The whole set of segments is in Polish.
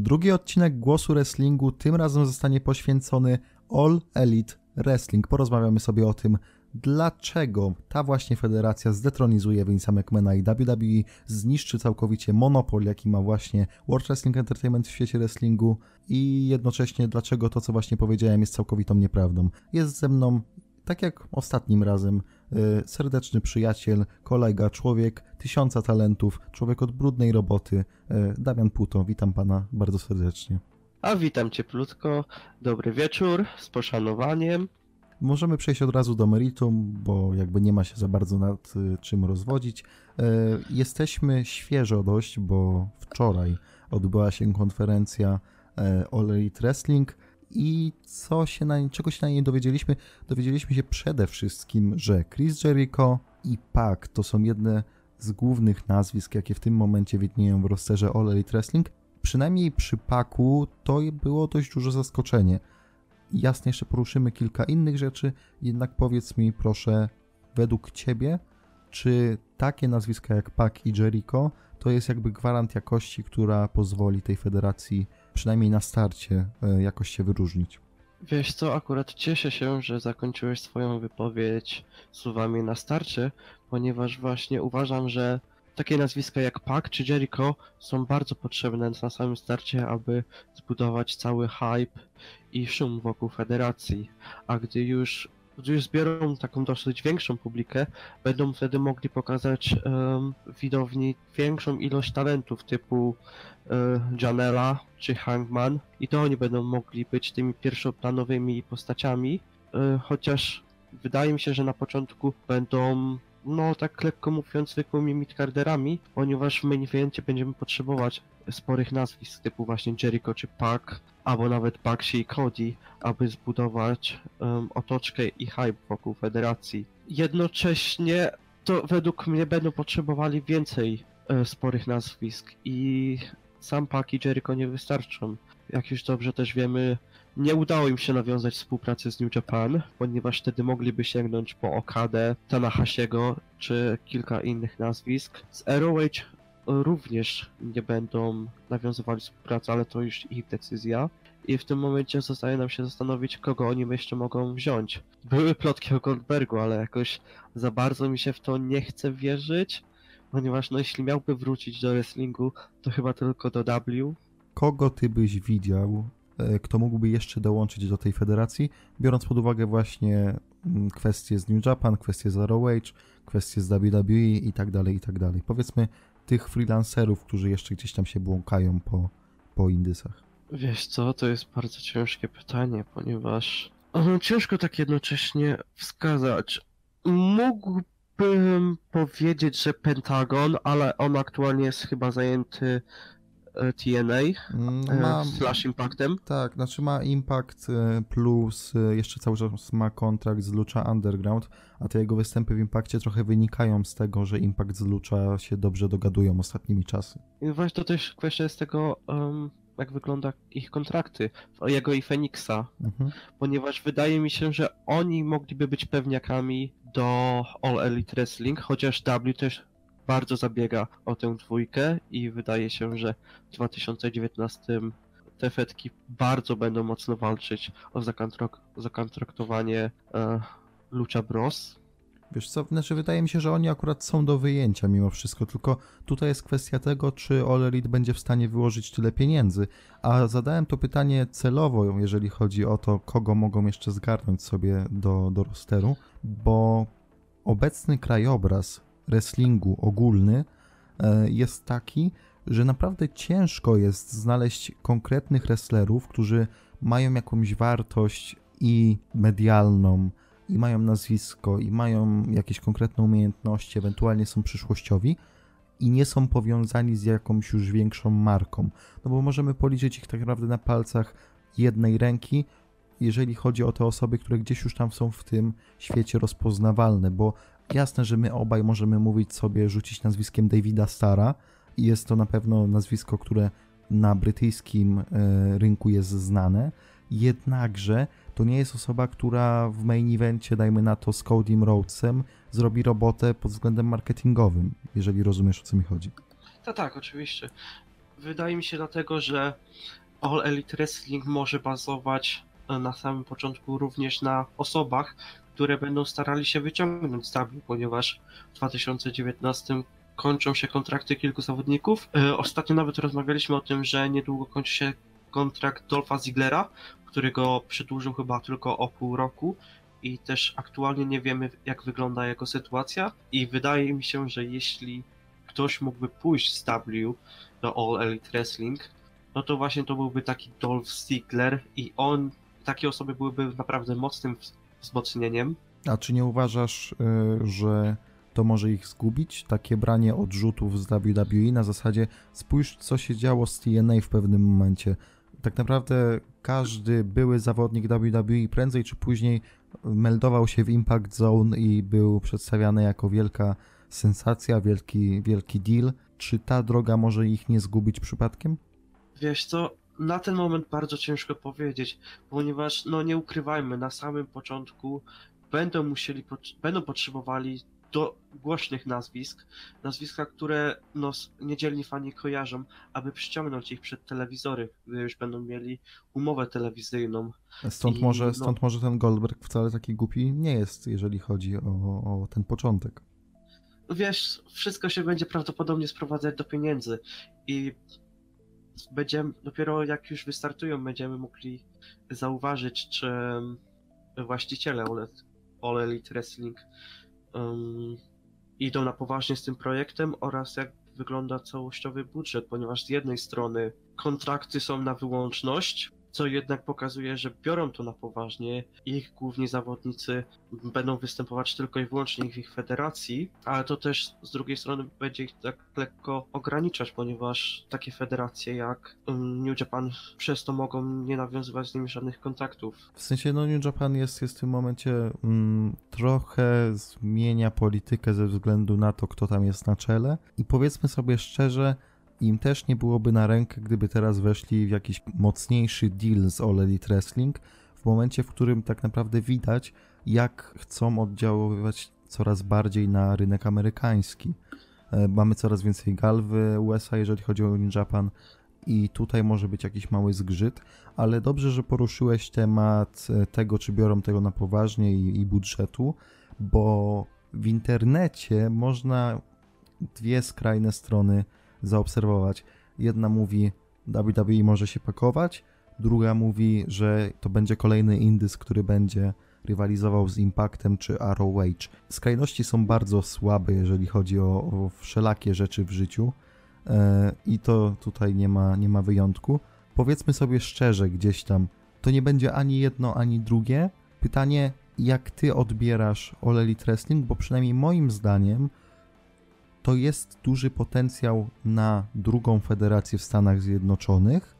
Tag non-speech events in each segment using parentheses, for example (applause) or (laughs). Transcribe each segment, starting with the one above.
Drugi odcinek Głosu Wrestlingu tym razem zostanie poświęcony All Elite Wrestling. Porozmawiamy sobie o tym, dlaczego ta właśnie federacja zdetronizuje Vince'a McMahona i WWE, zniszczy całkowicie monopol, jaki ma właśnie World Wrestling Entertainment w świecie wrestlingu i jednocześnie dlaczego to, co właśnie powiedziałem, jest całkowitą nieprawdą. Jest ze mną, tak jak ostatnim razem, y, serdeczny przyjaciel, kolega, człowiek tysiąca talentów, człowiek od brudnej roboty, y, Damian Puto. Witam pana bardzo serdecznie. A witam cieplutko, dobry wieczór, z poszanowaniem. Możemy przejść od razu do meritum, bo jakby nie ma się za bardzo nad y, czym rozwodzić. Jesteśmy świeżo dość, bo wczoraj odbyła się konferencja All Elite Wrestling i co się na, czego się na niej dowiedzieliśmy? Dowiedzieliśmy się przede wszystkim, że Chris Jericho i Pac to są jedne z głównych nazwisk, jakie w tym momencie widnieją w rosterze All Elite Wrestling. Przynajmniej przy Paku to było dość duże zaskoczenie. Jasne, jeszcze poruszymy kilka innych rzeczy, jednak powiedz mi proszę, według Ciebie, czy takie nazwiska jak Pac i Jericho to jest jakby gwarant jakości, która pozwoli tej federacji przynajmniej na starcie e, jakoś się wyróżnić? Wiesz co, akurat cieszę się, że zakończyłeś swoją wypowiedź słowami na starcie, ponieważ właśnie uważam, że takie nazwiska jak Pac czy Jericho są bardzo potrzebne na samym starcie, aby zbudować cały hype i szum wokół federacji. A gdy już, już zbiorą taką dosyć większą publikę, będą wtedy mogli pokazać em, widowni większą ilość talentów typu e, Janela czy Hangman i to oni będą mogli być tymi pierwszoplanowymi postaciami, e, chociaż wydaje mi się, że na początku będą no tak lekko mówiąc zwykłymi midcarderami, ponieważ w main będziemy potrzebować sporych nazwisk typu właśnie Jericho czy Pac, albo nawet Baxi i Cody, aby zbudować em, otoczkę i hype wokół federacji. Jednocześnie to według mnie będą potrzebowali więcej e, sporych nazwisk i sam Pac i Jericho nie wystarczą. Jak już dobrze też wiemy, nie udało im się nawiązać współpracy z New Japan, ponieważ wtedy mogliby sięgnąć po Okadę, Tanahashiego czy kilka innych nazwisk. Z ROH również nie będą nawiązywali współpracy, ale to już ich decyzja. I w tym momencie zostaje nam się zastanowić, kogo oni jeszcze mogą wziąć. Były plotki o Goldbergu, ale jakoś za bardzo mi się w to nie chce wierzyć, ponieważ no jeśli miałby wrócić do wrestlingu, to chyba tylko do W. Kogo ty byś widział, e, kto mógłby jeszcze dołączyć do tej federacji, biorąc pod uwagę właśnie mm, kwestie z New Japan, kwestie z ROH, kwestie z WWE i tak dalej, i tak dalej. Powiedzmy tych freelancerów, którzy jeszcze gdzieś tam się błąkają po, po indysach. Wiesz co, to jest bardzo ciężkie pytanie, ponieważ ciężko tak jednocześnie wskazać. Mógłbym powiedzieć, że Pentagon, ale on aktualnie jest chyba zajęty TNA Mm, e, Mam, slash Impactem. tak, znaczy ma Impact e, plus e, jeszcze cały czas ma kontrakt z Lucha Underground, a te jego występy w Impakcie trochę wynikają z tego, że Impact z Lucha się dobrze dogadują ostatnimi czasy. I właśnie to też kwestia jest tego, jak wygląda ich kontrakty, jego i Feniksa, Mhm. ponieważ wydaje mi się, że oni mogliby być pewniakami do All Elite Wrestling, chociaż W też bardzo zabiega o tę dwójkę i wydaje się, że w 2019 te fetki bardzo będą mocno walczyć o zakontrak- zakontraktowanie e, Lucha Bros. Wiesz co, znaczy wydaje mi się, że oni akurat są do wyjęcia mimo wszystko, tylko tutaj jest kwestia tego, czy All Elite będzie w stanie wyłożyć tyle pieniędzy, a zadałem to pytanie celowo, jeżeli chodzi o to, kogo mogą jeszcze zgarnąć sobie do, do rosteru, bo obecny krajobraz wrestlingu ogólny e, jest taki, że naprawdę ciężko jest znaleźć konkretnych wrestlerów, którzy mają jakąś wartość i medialną, i mają nazwisko, i mają jakieś konkretne umiejętności, ewentualnie są przyszłościowi i nie są powiązani z jakąś już większą marką. No bo możemy policzyć ich tak naprawdę na palcach jednej ręki, jeżeli chodzi o te osoby, które gdzieś już tam są w tym świecie rozpoznawalne, bo jasne, że my obaj możemy mówić sobie, rzucić nazwiskiem Davida Stara i jest to na pewno nazwisko, które na brytyjskim e, rynku jest znane, jednakże to nie jest osoba, która w main evencie, dajmy na to z Codym Rhodesem, zrobi robotę pod względem marketingowym, jeżeli rozumiesz o co mi chodzi. Tak, tak, oczywiście. Wydaje mi się dlatego, że All Elite Wrestling może bazować na samym początku również na osobach, które będą starali się wyciągnąć z ponieważ w 2019 kończą się kontrakty kilku zawodników. E, Ostatnio nawet rozmawialiśmy o tym, że niedługo kończy się kontrakt Dolpha Ziglera, który go przedłużył chyba tylko o pół roku i też aktualnie nie wiemy jak wygląda jego sytuacja i wydaje mi się, że jeśli ktoś mógłby pójść z W do All Elite Wrestling, no to właśnie to byłby taki Dolph Ziggler i on, takie osoby byłyby naprawdę mocnym wz- wzmocnieniem. A czy nie uważasz, y, że to może ich zgubić? Takie branie odrzutów z WWE na zasadzie spójrz, co się działo z TNA w pewnym momencie. Tak naprawdę każdy były zawodnik WWE prędzej czy później meldował się w Impact Zone i był przedstawiany jako wielka sensacja, wielki, wielki deal. Czy ta droga może ich nie zgubić przypadkiem? Wiesz co, na ten moment bardzo ciężko powiedzieć, ponieważ no nie ukrywajmy, na samym początku będą musieli, będą potrzebowali do głośnych nazwisk, nazwiska, które no, niedzielni fani kojarzą, aby przyciągnąć ich przed telewizory, gdy już będą mieli umowę telewizyjną. Stąd I może, no- stąd może ten Goldberg wcale taki głupi nie jest, jeżeli chodzi o, o ten początek. Wiesz, wszystko się będzie prawdopodobnie sprowadzać do pieniędzy i będziemy, dopiero jak już wystartują, będziemy mogli zauważyć, czy właściciele All, Elite Wrestling em, idą na poważnie z tym projektem oraz jak wygląda całościowy budżet, ponieważ z jednej strony kontrakty są na wyłączność, co jednak pokazuje, że biorą to na poważnie. Ich główni zawodnicy będą występować tylko i wyłącznie w ich federacji, ale to też z drugiej strony będzie ich tak lekko ograniczać, ponieważ takie federacje jak em, New Japan przez to mogą nie nawiązywać z nimi żadnych kontaktów. W sensie, no New Japan jest, jest w tym momencie mm, trochę zmienia politykę ze względu na to, kto tam jest na czele. I powiedzmy sobie szczerze, im też nie byłoby na rękę, gdyby teraz weszli w jakiś mocniejszy deal z All Elite Wrestling, w momencie, w którym tak naprawdę widać, jak chcą oddziaływać coraz bardziej na rynek amerykański. E, Mamy coraz więcej gal w USA, jeżeli chodzi o New Japan, i tutaj może być jakiś mały zgrzyt, ale dobrze, że poruszyłeś temat e, tego, czy biorą tego na poważnie i, i budżetu, bo w internecie można dwie skrajne strony zaobserwować. Jedna mówi, WWE może się pakować, druga mówi, że to będzie kolejny indys, który będzie rywalizował z Impactem czy ROH. Skrajności są bardzo słabe, jeżeli chodzi o, o wszelakie rzeczy w życiu. E, I to tutaj nie ma, nie ma wyjątku. Powiedzmy sobie szczerze, gdzieś tam, to nie będzie ani jedno, ani drugie. Pytanie, jak ty odbierasz All Elite Wrestling, bo przynajmniej moim zdaniem to jest duży potencjał na drugą federację w Stanach Zjednoczonych,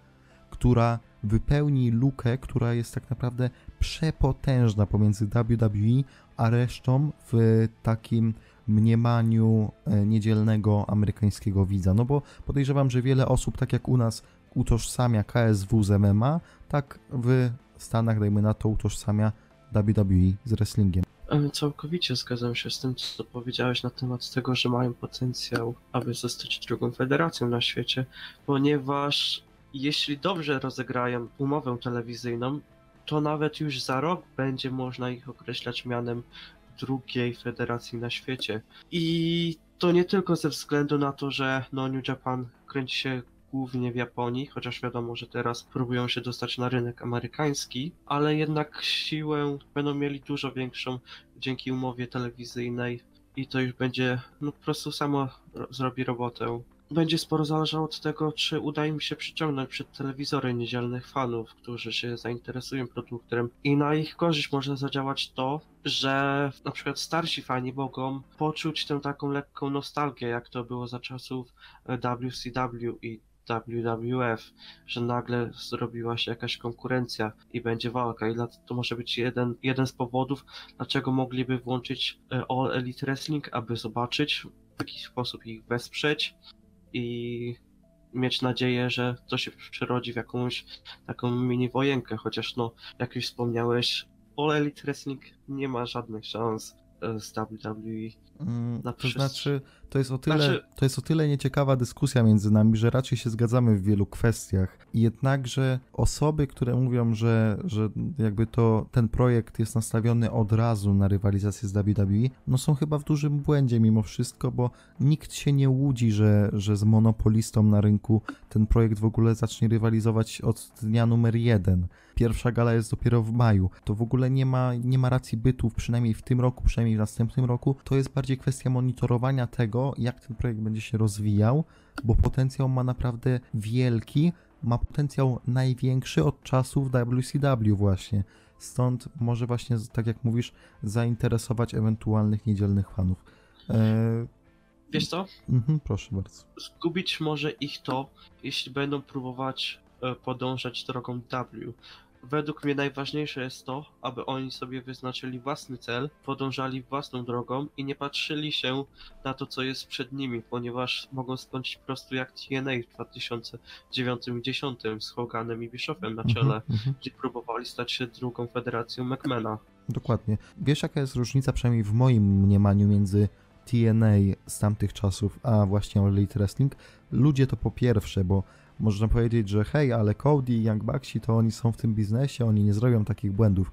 która wypełni lukę, która jest tak naprawdę przepotężna pomiędzy WWE a resztą w takim mniemaniu e, niedzielnego amerykańskiego widza. No bo podejrzewam, że wiele osób, tak jak u nas, utożsamia KSW z MMA, tak w Stanach, dajmy na to, utożsamia WWE z wrestlingiem. Całkowicie zgadzam się z tym, co powiedziałeś na temat tego, że mają potencjał, aby zostać drugą federacją na świecie, ponieważ jeśli dobrze rozegrają umowę telewizyjną, to nawet już za rok będzie można ich określać mianem drugiej federacji na świecie. I to nie tylko ze względu na to, że no New Japan kręci się głównie w Japonii, chociaż wiadomo, że teraz próbują się dostać na rynek amerykański, ale jednak siłę będą mieli dużo większą dzięki umowie telewizyjnej i to już będzie, no po prostu samo ro- zrobi robotę. Będzie sporo zależało od tego, czy uda im się przyciągnąć przed telewizory niedzielnych fanów, którzy się zainteresują produktem i na ich korzyść może zadziałać to, że na przykład starsi fani mogą poczuć tę taką lekką nostalgię, jak to było za czasów WCW i WWF, że nagle zrobiła się jakaś konkurencja i będzie walka. I to może być jeden, jeden z powodów, dlaczego mogliby włączyć e, All Elite Wrestling, aby zobaczyć, w jaki sposób ich wesprzeć i mieć nadzieję, że to się przerodzi w jakąś taką mini wojenkę, chociaż no, jak już wspomniałeś, All Elite Wrestling nie ma żadnych szans z WWE. Mm, to znaczy, To jest, o tyle, Znaczy- to jest o tyle nieciekawa dyskusja między nami, że raczej się zgadzamy w wielu kwestiach. Jednakże osoby, które mówią, że, że jakby to ten projekt jest nastawiony od razu na rywalizację z WWE, no są chyba w dużym błędzie mimo wszystko, bo nikt się nie łudzi, że, że z monopolistą na rynku ten projekt w ogóle zacznie rywalizować od dnia numer jeden. Pierwsza gala jest dopiero w maju. To w ogóle nie ma, nie ma racji bytu, przynajmniej w tym roku, przynajmniej w następnym roku. To jest bardziej kwestia monitorowania tego, jak ten projekt będzie się rozwijał, bo potencjał ma naprawdę wielki. Ma potencjał największy od czasów WCW właśnie. Stąd może właśnie, tak jak mówisz, zainteresować ewentualnych niedzielnych fanów. Eee, Wiesz co? mhm, proszę bardzo. Zgubić może ich to, jeśli będą próbować e, podążać drogą W. Według mnie najważniejsze jest to, aby oni sobie wyznaczyli własny cel, podążali własną drogą i nie patrzyli się na to, co jest przed nimi, ponieważ mogą skończyć po prostu jak TNA w 2009 i 2010 z Hoganem i Bischoffem na czele, Mhm, mhm. gdzie próbowali stać się drugą federacją McMahona. Dokładnie. Wiesz, jaka jest różnica, przynajmniej w moim mniemaniu, między TNA z tamtych czasów, a właśnie All Elite Wrestling? Ludzie to po pierwsze, bo można powiedzieć, że hej, ale Cody i Young Bucksi to oni są w tym biznesie, oni nie zrobią takich błędów.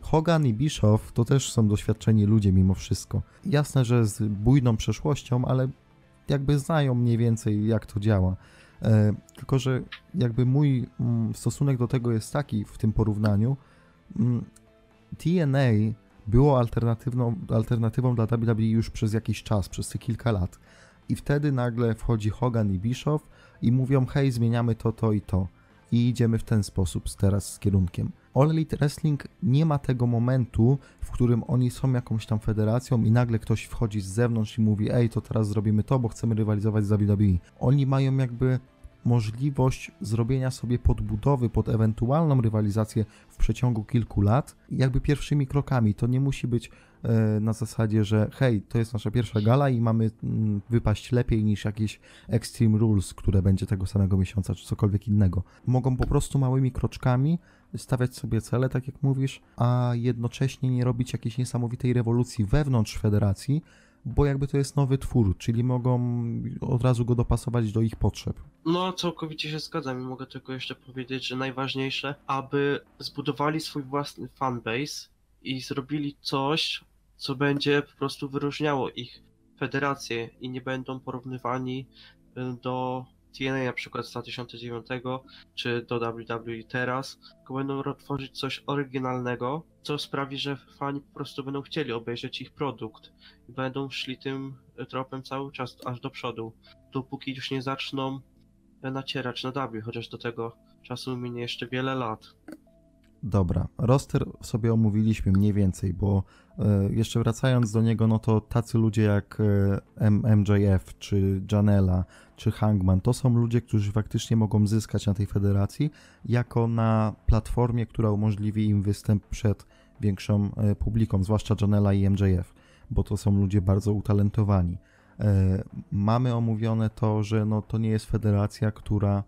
Hogan i Bischoff to też są doświadczeni ludzie mimo wszystko. Jasne, że z bujną przeszłością, ale jakby znają mniej więcej jak to działa. E, tylko, że jakby mój mm, stosunek do tego jest taki w tym porównaniu. Mm, TNA było alternatywną, alternatywą dla WWE już przez jakiś czas, przez te kilka lat. I wtedy nagle wchodzi Hogan i Bischoff i mówią, hej, zmieniamy to, to i to. I idziemy w ten sposób teraz z kierunkiem. All Elite Wrestling nie ma tego momentu, w którym oni są jakąś tam federacją i nagle ktoś wchodzi z zewnątrz i mówi, ej, to teraz zrobimy to, bo chcemy rywalizować z WWE. Oni mają jakby możliwość zrobienia sobie podbudowy pod ewentualną rywalizację w przeciągu kilku lat, jakby pierwszymi krokami. To nie musi być na zasadzie, że hej, to jest nasza pierwsza gala i mamy mm, wypaść lepiej niż jakieś Extreme Rules, które będzie tego samego miesiąca, czy cokolwiek innego. Mogą po prostu małymi kroczkami stawiać sobie cele, tak jak mówisz, a jednocześnie nie robić jakiejś niesamowitej rewolucji wewnątrz federacji, bo jakby to jest nowy twór, czyli mogą od razu go dopasować do ich potrzeb. No, całkowicie się zgadzam i mogę tylko jeszcze powiedzieć, że najważniejsze, aby zbudowali swój własny fanbase i zrobili coś, co będzie po prostu wyróżniało ich federację i nie będą porównywani y, do TNA na przykład z 2009 czy do WWE teraz, tylko będą tworzyć coś oryginalnego, co sprawi, że fani po prostu będą chcieli obejrzeć ich produkt i będą szli tym tropem cały czas aż do przodu, dopóki już nie zaczną nacierać na W, chociaż do tego czasu minie jeszcze wiele lat. Dobra, roster sobie omówiliśmy mniej więcej, bo e, jeszcze wracając do niego, no to tacy ludzie jak e, MJF, czy Janela, czy Hangman, to są ludzie, którzy faktycznie mogą zyskać na tej federacji, jako na platformie, która umożliwi im występ przed większą e, publiką, zwłaszcza Janela i MJF, bo to są ludzie bardzo utalentowani. Mamy omówione to, że no, to nie jest federacja, która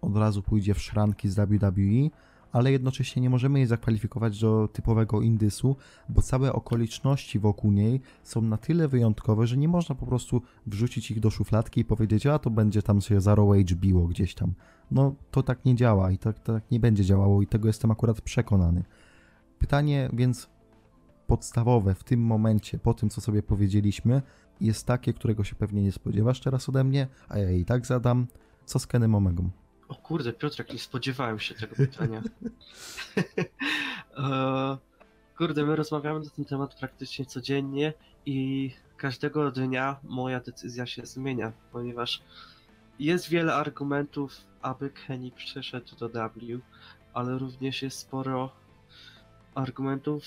od razu pójdzie w szranki z WWE, ale jednocześnie nie możemy jej zakwalifikować do typowego indysu, bo całe okoliczności wokół niej są na tyle wyjątkowe, że nie można po prostu wrzucić ich do szufladki i powiedzieć, a to będzie tam się za Raw Age biło gdzieś tam. No to tak nie działa i tak, tak nie będzie działało i tego jestem akurat przekonany. Pytanie więc podstawowe w tym momencie, po tym co sobie powiedzieliśmy, jest takie, którego się pewnie nie spodziewasz teraz ode mnie, a ja i tak zadam. Co z Kenem Omegą? O kurde, Piotrek, nie spodziewałem się tego pytania. (laughs) e, kurde, my rozmawiamy na ten temat praktycznie codziennie i każdego dnia moja decyzja się zmienia, ponieważ jest wiele argumentów, aby Kenny przeszedł do W, ale również jest sporo argumentów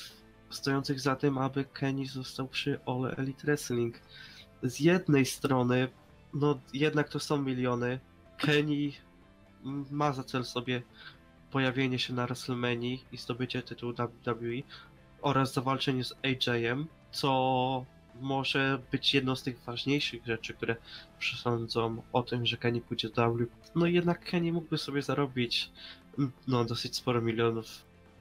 stojących za tym, aby Kenny został przy All Elite Wrestling. Z jednej strony, no jednak to są miliony. Kenny ma za cel sobie pojawienie się na WrestleMania i zdobycie tytułu WWE oraz zawalczenie z AJ-em, co może być jedną z tych ważniejszych rzeczy, które przesądzą o tym, że Kenny pójdzie do W. No i jednak Kenny mógłby sobie zarobić no dosyć sporo milionów.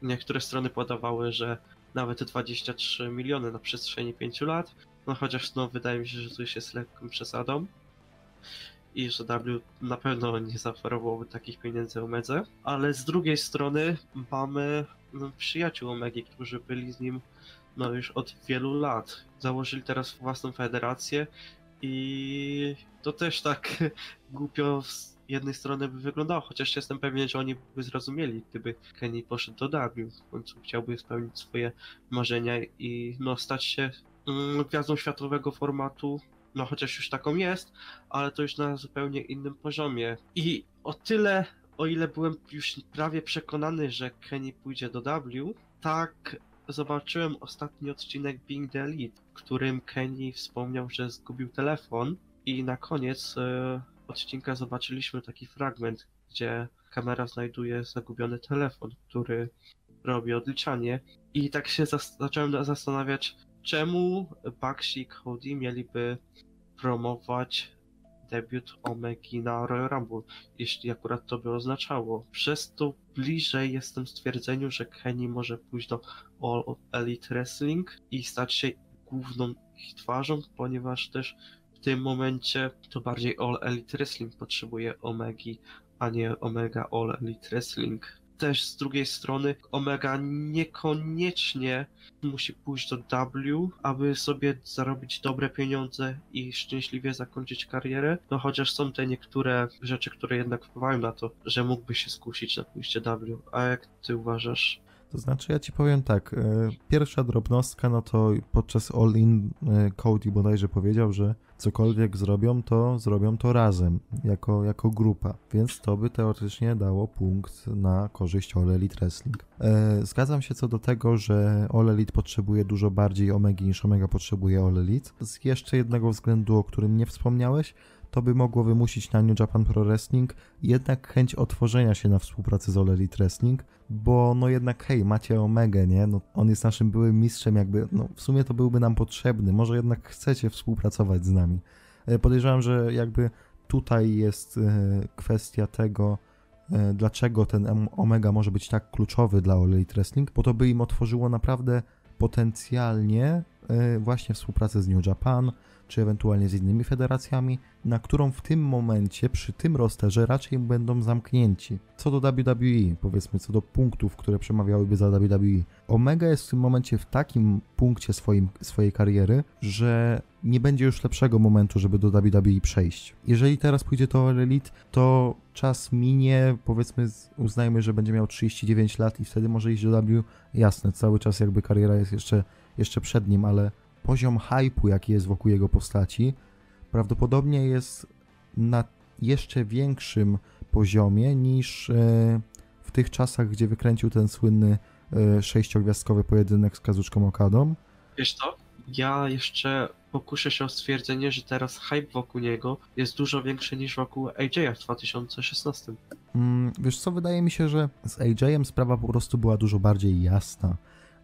Niektóre strony podawały, że nawet 23 miliony na przestrzeni 5 lat. No chociaż no wydaje mi się, że już jest lekką przesadą. I że W na pewno nie zaoferowałby takich pieniędzy Omedze. Ale z drugiej strony mamy no, przyjaciół Omegi, którzy byli z nim no już od wielu lat. Założyli teraz własną federację i to też tak (laughs) głupio z jednej strony by wyglądało, chociaż jestem pewien, że oni by zrozumieli, gdyby Kenny poszedł do W. W końcu chciałby spełnić swoje marzenia i no stać się mm, gwiazdą światowego formatu, no chociaż już taką jest, ale to już na zupełnie innym poziomie. I o tyle, o ile byłem już prawie przekonany, że Kenny pójdzie do W, tak zobaczyłem ostatni odcinek Being the Elite, w którym Kenny wspomniał, że zgubił telefon i na koniec e, odcinka zobaczyliśmy taki fragment, gdzie kamera znajduje zagubiony telefon, który robi odliczanie i tak się zas- zacząłem zastanawiać, czemu Bakshi i Cody mieliby promować debiut Omegi na Royal Rumble, jeśli akurat to by oznaczało. Przez to bliżej jestem stwierdzeniu, że Kenny może pójść do All Elite Wrestling i stać się główną ich twarzą, ponieważ też w tym momencie to bardziej All Elite Wrestling potrzebuje Omegi, a nie Omega All Elite Wrestling. Też z drugiej strony Omega niekoniecznie musi pójść do W, aby sobie zarobić dobre pieniądze i szczęśliwie zakończyć karierę. No chociaż są te niektóre rzeczy, które jednak wpływają na to, że mógłby się skusić na pójście W. A jak ty uważasz? To znaczy, ja ci powiem tak. e, Pierwsza drobnostka, no to podczas All In e, Cody bodajże powiedział, że cokolwiek zrobią, to zrobią to razem, jako, jako grupa. Więc to by teoretycznie dało punkt na korzyść All Elite Wrestling. E, Zgadzam się co do tego, że All Elite potrzebuje dużo bardziej Omegi niż Omega potrzebuje All Elite. Z jeszcze jednego względu, o którym nie wspomniałeś, to by mogło wymusić na New Japan Pro Wrestling jednak chęć otworzenia się na współpracę z All Elite Wrestling, bo no jednak hej, macie Omegę, nie? No, on jest naszym byłym mistrzem, jakby, no w sumie to byłby nam potrzebny, może jednak chcecie współpracować z nami. E, Podejrzewam, że jakby tutaj jest e, kwestia tego, e, dlaczego ten Omega może być tak kluczowy dla All Elite Wrestling, bo to by im otworzyło naprawdę potencjalnie właśnie współpracę z New Japan, czy ewentualnie z innymi federacjami, na którą w tym momencie, przy tym rosterze raczej będą zamknięci. Co do WWE, powiedzmy, co do punktów, które przemawiałyby za WWE. Omega jest w tym momencie w takim punkcie swoim, swojej kariery, że nie będzie już lepszego momentu, żeby do WWE przejść. Jeżeli teraz pójdzie to Elite, to czas minie, powiedzmy, uznajmy, że będzie miał 39 lat i wtedy może iść do W. Jasne, cały czas jakby kariera jest jeszcze, jeszcze przed nim, ale poziom hypu, jaki jest wokół jego postaci, prawdopodobnie jest na jeszcze większym poziomie niż e, w tych czasach, gdzie wykręcił ten słynny e, sześciogwiazdkowy pojedynek z Kazuczką Okadą. Wiesz co? Ja jeszcze pokuszę się o stwierdzenie, że teraz hype wokół niego jest dużo większy niż wokół AJ'a w 2016. Mm, wiesz co, wydaje mi się, że z AJ-em sprawa po prostu była dużo bardziej jasna,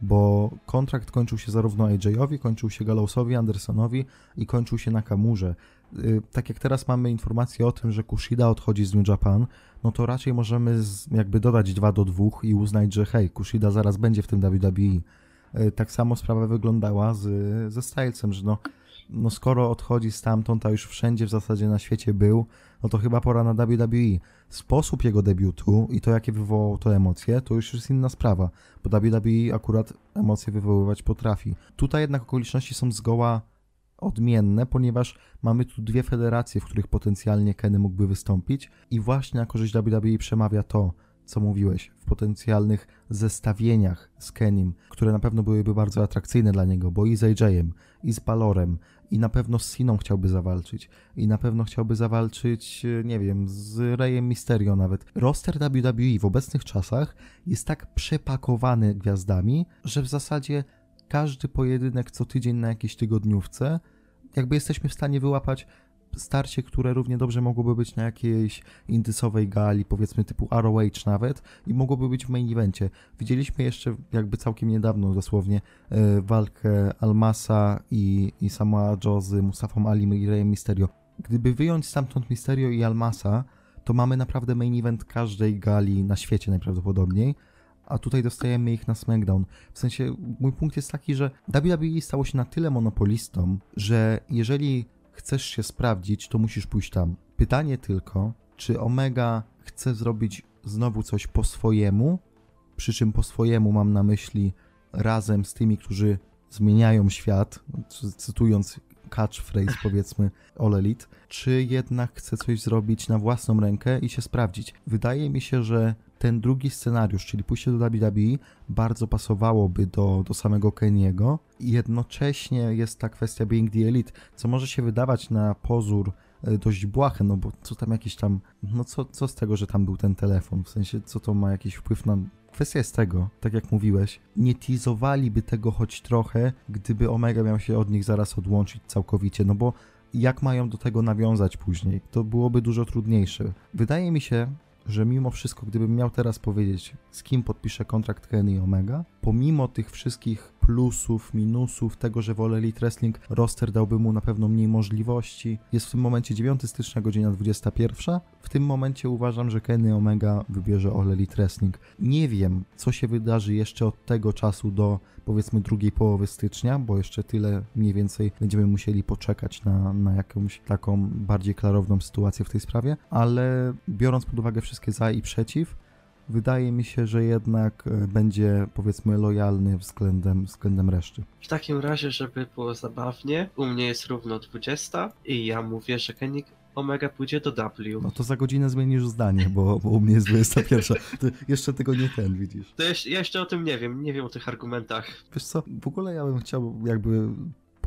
bo kontrakt kończył się zarówno AJ-owi, kończył się Gallowsowi, Andersonowi i kończył się Nakamurze. Y, Tak jak teraz mamy informację o tym, że Kushida odchodzi z New Japan, no to raczej możemy jakby dodać 2 do 2 i uznać, że hej, Kushida zaraz będzie w tym WWE. Y, Tak samo sprawa wyglądała z, ze Stylesem, że no, no skoro odchodzi stamtąd, a już wszędzie w zasadzie na świecie był, no to chyba pora na WWE. Sposób jego debiutu i to, jakie wywołało to emocje, to już jest inna sprawa, bo WWE akurat emocje wywoływać potrafi. Tutaj jednak okoliczności są zgoła odmienne, ponieważ mamy tu dwie federacje, w których potencjalnie Kenny mógłby wystąpić i właśnie na korzyść WWE przemawia to, co mówiłeś, w potencjalnych zestawieniach z Kenim, które na pewno byłyby bardzo atrakcyjne dla niego, bo i z AJ-em, i z Balorem, i na pewno z Siną chciałby zawalczyć, i na pewno chciałby zawalczyć, e, nie wiem, z Reyem Mysterio nawet. Roster WWE w obecnych czasach jest tak przepakowany gwiazdami, że w zasadzie każdy pojedynek co tydzień na jakiejś tygodniówce, jakby jesteśmy w stanie wyłapać starcie, które równie dobrze mogłoby być na jakiejś indysowej gali, powiedzmy typu ROH nawet i mogłoby być w main evencie. Widzieliśmy jeszcze jakby całkiem niedawno dosłownie e, walkę Almasa i, i Samoa Joe z Mustafą Ali i Reyem Mysterio. Gdyby wyjąć stamtąd Mysterio i Almasa, to mamy naprawdę main event każdej gali na świecie najprawdopodobniej, a tutaj dostajemy ich na SmackDown. W sensie, mój punkt jest taki, że WWE stało się na tyle monopolistą, że jeżeli chcesz się sprawdzić, to musisz pójść tam. Pytanie tylko, czy Omega chce zrobić znowu coś po swojemu, przy czym po swojemu mam na myśli razem z tymi, którzy zmieniają świat, cy- cytując catchphrase powiedzmy (laughs) All Elite, czy jednak chce coś zrobić na własną rękę i się sprawdzić. Wydaje mi się, że ten drugi scenariusz, czyli pójście do WWE, bardzo pasowałoby do, do samego Keniego. Jednocześnie jest ta kwestia Being the Elite, co może się wydawać na pozór e, dość błahe, no bo co tam jakieś tam, no co, co z tego, że tam był ten telefon, w sensie co to ma jakiś wpływ na... Kwestia jest tego, tak jak mówiłeś, nie teasowaliby tego choć trochę, gdyby Omega miał się od nich zaraz odłączyć całkowicie, no bo jak mają do tego nawiązać później? To byłoby dużo trudniejsze. Wydaje mi się, że mimo wszystko, gdybym miał teraz powiedzieć, z kim podpiszę kontrakt Kenny Omega, pomimo tych wszystkich plusów, minusów, tego, że w All Elite Wrestling roster dałby mu na pewno mniej możliwości, jest w tym momencie 9 stycznia, godzina 21. W tym momencie uważam, że Kenny Omega wybierze All Elite Wrestling. Nie wiem, co się wydarzy jeszcze od tego czasu do powiedzmy drugiej połowy stycznia, bo jeszcze tyle mniej więcej będziemy musieli poczekać na, na jakąś taką bardziej klarowną sytuację w tej sprawie, ale biorąc pod uwagę wszystkie za i przeciw, wydaje mi się, że jednak e, będzie powiedzmy lojalny względem, względem reszty. W takim razie, żeby było zabawnie, u mnie jest równo 20 i ja mówię, że Kenny Omega pójdzie do W. No to za godzinę zmienisz zdanie, bo, bo u mnie jest 21. Ty jeszcze tego nie ten widzisz. To jeszcze, ja jeszcze o tym nie wiem, nie wiem o tych argumentach. Wiesz co, w ogóle ja bym chciał jakby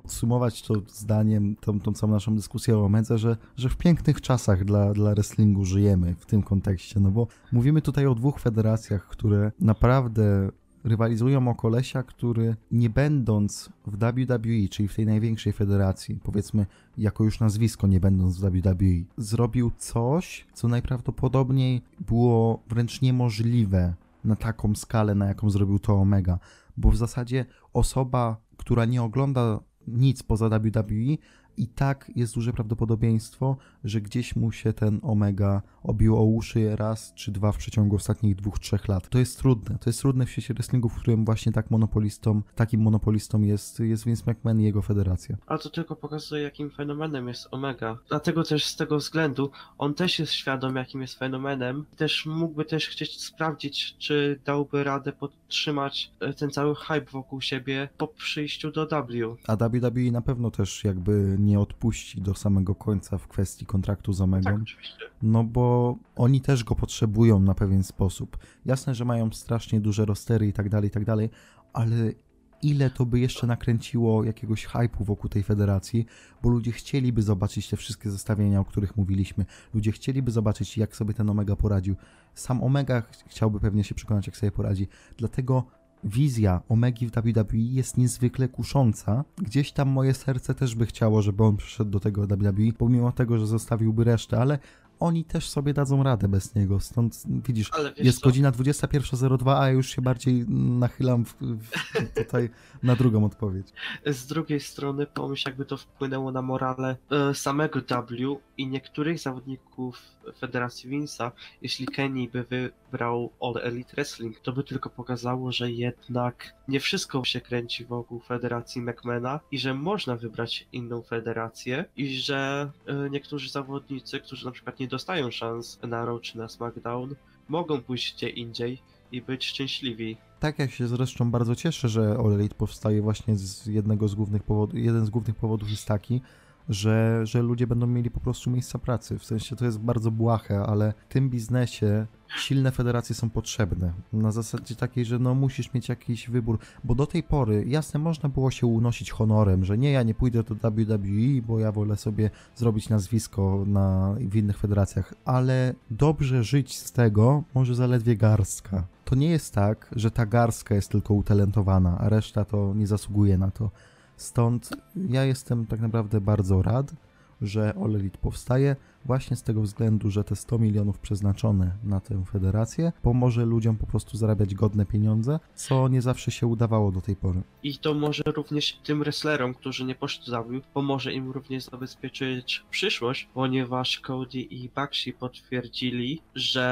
podsumować to zdaniem, tą, tą całą naszą dyskusję o Omedze, że, że w pięknych czasach dla, dla wrestlingu żyjemy w tym kontekście, no bo mówimy tutaj o dwóch federacjach, które naprawdę rywalizują o kolesia, który nie będąc w WWE, czyli w tej największej federacji, powiedzmy jako już nazwisko nie będąc w WWE, zrobił coś, co najprawdopodobniej było wręcz niemożliwe na taką skalę, na jaką zrobił to Omega, bo w zasadzie osoba, która nie ogląda nic poza WWE, i tak jest duże prawdopodobieństwo, że gdzieś mu się ten Omega obił o uszy raz czy dwa w przeciągu ostatnich dwóch, trzech lat. To jest trudne. To jest trudne w świecie wrestlingu, w którym właśnie tak monopolistą, takim monopolistą jest, jest Vince McMahon i jego federacja. A to tylko pokazuje, jakim fenomenem jest Omega. Dlatego też z tego względu on też jest świadom, jakim jest fenomenem. Też mógłby też chcieć sprawdzić, czy dałby radę podtrzymać e, ten cały hype wokół siebie po przyjściu do W. A WWE na pewno też jakby nie odpuści do samego końca w kwestii kontraktu z Omegą. Tak, oczywiście. No bo oni też go potrzebują na pewien sposób. Jasne, że mają strasznie duże rostery i tak dalej, i tak dalej, ale ile to by jeszcze nakręciło jakiegoś hypu wokół tej federacji, bo ludzie chcieliby zobaczyć te wszystkie zestawienia, o których mówiliśmy. Ludzie chcieliby zobaczyć, jak sobie ten Omega poradził. Sam Omega ch- chciałby pewnie się przekonać, jak sobie poradzi. Dlatego wizja Omegi w WWE jest niezwykle kusząca. Gdzieś tam moje serce też by chciało, żeby on przyszedł do tego WWE, pomimo tego, że zostawiłby resztę, ale oni też sobie dadzą radę bez niego. Stąd widzisz, jest co? godzina 21.02, a ja już się bardziej nachylam w, w, tutaj na drugą odpowiedź. Z drugiej strony pomyśl, jakby to wpłynęło na morale e, samego W i niektórych zawodników Federacji Vince'a. Jeśli Kenny by wybrał All Elite Wrestling, to by tylko pokazało, że jednak nie wszystko się kręci wokół Federacji McMahona i że można wybrać inną federację i że e, niektórzy zawodnicy, którzy na przykład nie dostają szans na Raw czy na SmackDown, mogą pójść gdzie indziej i być szczęśliwi. Tak jak się zresztą bardzo cieszę, że All Elite powstaje właśnie z jednego z głównych powodów, jeden z głównych powodów jest taki, że, że ludzie będą mieli po prostu miejsca pracy. W sensie to jest bardzo błahe, ale w tym biznesie silne federacje są potrzebne. Na zasadzie takiej, że no musisz mieć jakiś wybór, bo do tej pory jasne można było się unosić honorem, że nie, ja nie pójdę do WWE, bo ja wolę sobie zrobić nazwisko na, w innych federacjach, ale dobrze żyć z tego może zaledwie garstka. To nie jest tak, że ta garstka jest tylko utalentowana, a reszta to nie zasługuje na to. Stąd ja jestem tak naprawdę bardzo rad, że All Elite powstaje, właśnie z tego względu, że te 100 milionów przeznaczone na tę federację pomoże ludziom po prostu zarabiać godne pieniądze, co nie zawsze się udawało do tej pory. I to może również tym wrestlerom, którzy nie poszli za nim, pomoże im również zabezpieczyć przyszłość, ponieważ Cody i Bakshi potwierdzili, że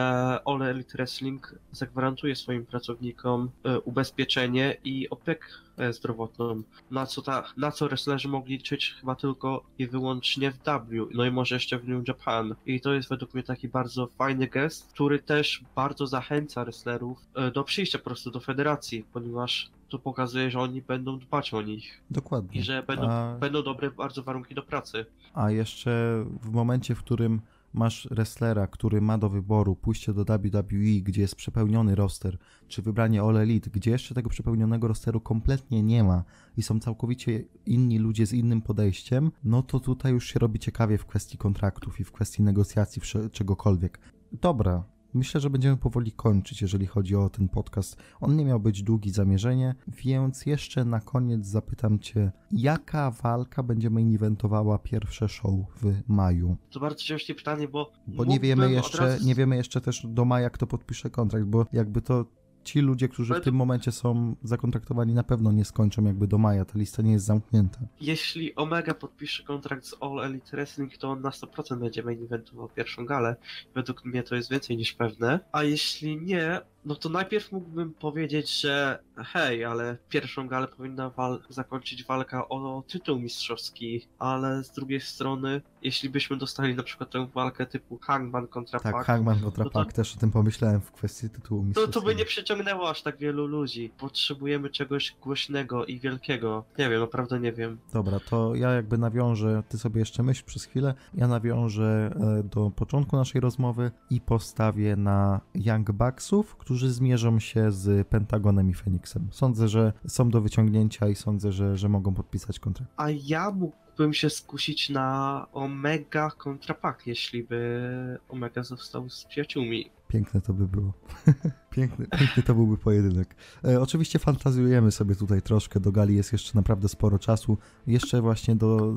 All Elite Wrestling zagwarantuje swoim pracownikom e, ubezpieczenie i opiekę zdrowotną, na co, ta, na co wrestlerzy mogli liczyć chyba tylko i wyłącznie w W, no i może jeszcze w New Japan. I to jest według mnie taki bardzo fajny gest, który też bardzo zachęca wrestlerów e, do przyjścia po prostu do federacji, ponieważ to pokazuje, że oni będą dbać o nich Dokładnie. i że będą, A- będą dobre bardzo warunki do pracy. A jeszcze w momencie, w którym masz wrestlera, który ma do wyboru pójście do WWE, gdzie jest przepełniony roster, czy wybranie All Elite, gdzie jeszcze tego przepełnionego rosteru kompletnie nie ma i są całkowicie inni ludzie z innym podejściem, no to tutaj już się robi ciekawie w kwestii kontraktów i w kwestii negocjacji czegokolwiek. Dobra. Myślę, że będziemy powoli kończyć, jeżeli chodzi o ten podcast. On nie miał być długi zamierzenie, więc jeszcze na koniec zapytam Cię, jaka walka będzie main eventowała pierwsze show w maju? To bardzo ciężkie pytanie, bo. Bo nie wiemy jeszcze, razu- nie wiemy jeszcze też do maja, kto podpisze kontrakt, bo jakby to ci ludzie, którzy w tym momencie są zakontraktowani, na pewno nie skończą jakby do maja. Ta lista nie jest zamknięta. Jeśli Omega podpisze kontrakt z All Elite Wrestling, to on na 100% będzie main eventował pierwszą galę. Według mnie to jest więcej niż pewne. A jeśli nie, no to najpierw mógłbym powiedzieć, że hej, ale pierwszą galę powinna wal- zakończyć walka o tytuł mistrzowski, ale z drugiej strony, jeśli byśmy dostali na przykład tę walkę typu Hangman kontra Tak, Pac, Hangman kontra no to- Pac, też o tym pomyślałem w kwestii tytułu to, to by mistrzowskiego. nie przyciągnęło aż tak wielu ludzi. Potrzebujemy czegoś głośnego i wielkiego. Nie wiem, naprawdę nie wiem. Dobra, to ja jakby nawiążę, ty sobie jeszcze myśl przez chwilę, ja nawiążę e, do początku naszej rozmowy i postawię na Young Bucksów, którzy zmierzą się z Pentagonem i Feniksem. Sądzę, że są do wyciągnięcia i sądzę, że, że mogą podpisać kontrakt. A ja mógłbym się skusić na Omega kontra Pac, jeśli by Omega został z przyjaciółmi. Piękne to by było. (laughs) piękny, piękny to byłby pojedynek. E, oczywiście fantazjujemy sobie tutaj troszkę. Do gali jest jeszcze naprawdę sporo czasu. Jeszcze właśnie do,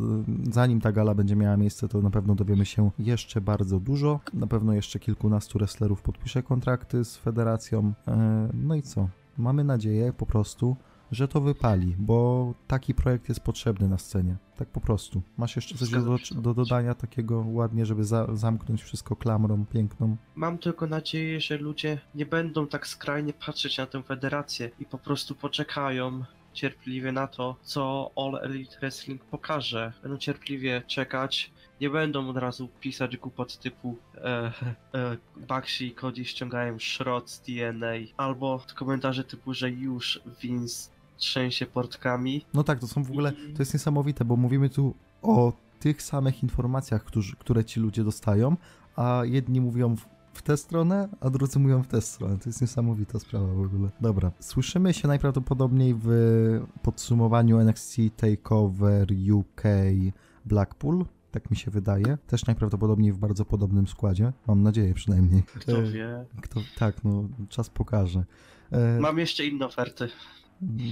zanim ta gala będzie miała miejsce, to na pewno dowiemy się jeszcze bardzo dużo. Na pewno jeszcze kilkunastu wrestlerów podpisze kontrakty z federacją. E, no i co? Mamy nadzieję po prostu, że to wypali, bo taki projekt jest potrzebny na scenie. Tak po prostu. Masz jeszcze coś do, do dodania takiego ładnie, żeby za, zamknąć wszystko klamrą piękną? Mam tylko nadzieję, że ludzie nie będą tak skrajnie patrzeć na tę federację i po prostu poczekają cierpliwie na to, co All Elite Wrestling pokaże. Będą cierpliwie czekać, nie będą od razu pisać głupot typu e, e, Bakshi i Cody ściągają szrot z DNA, albo komentarze typu, że już Vince trzęsie portkami. No tak, to są w ogóle, to jest niesamowite, bo mówimy tu o tych samych informacjach, którzy, które ci ludzie dostają, a jedni mówią w, tę stronę, a drudzy mówią w tę stronę. To jest niesamowita sprawa w ogóle. Dobra, słyszymy się najprawdopodobniej w podsumowaniu NXT TakeOver UK Blackpool. Tak mi się wydaje. Też najprawdopodobniej w bardzo podobnym składzie. Mam nadzieję przynajmniej. Kto wie. Kto, tak, no, czas pokaże. E, Mam jeszcze inne oferty.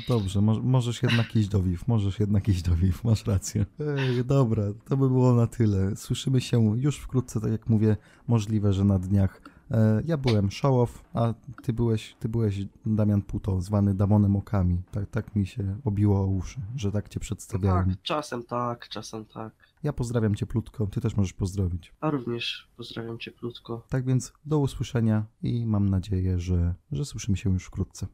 Dobrze, mo- możesz jednak iść do WIF, możesz jednak iść do WIF, masz rację. Ej, dobra, to by było na tyle. Słyszymy się już wkrótce, tak jak mówię, możliwe, że na dniach. E, ja byłem Showow, a ty byłeś, ty byłeś Damian Puto, zwany Damonem Okami. Tak, tak mi się obiło o uszy, że tak cię przedstawiałem. Tak, czasem tak, czasem tak. Ja pozdrawiam cieplutko, ty też możesz pozdrowić. A również pozdrawiam cieplutko. Tak więc do usłyszenia i mam nadzieję, że, że słyszymy się już wkrótce.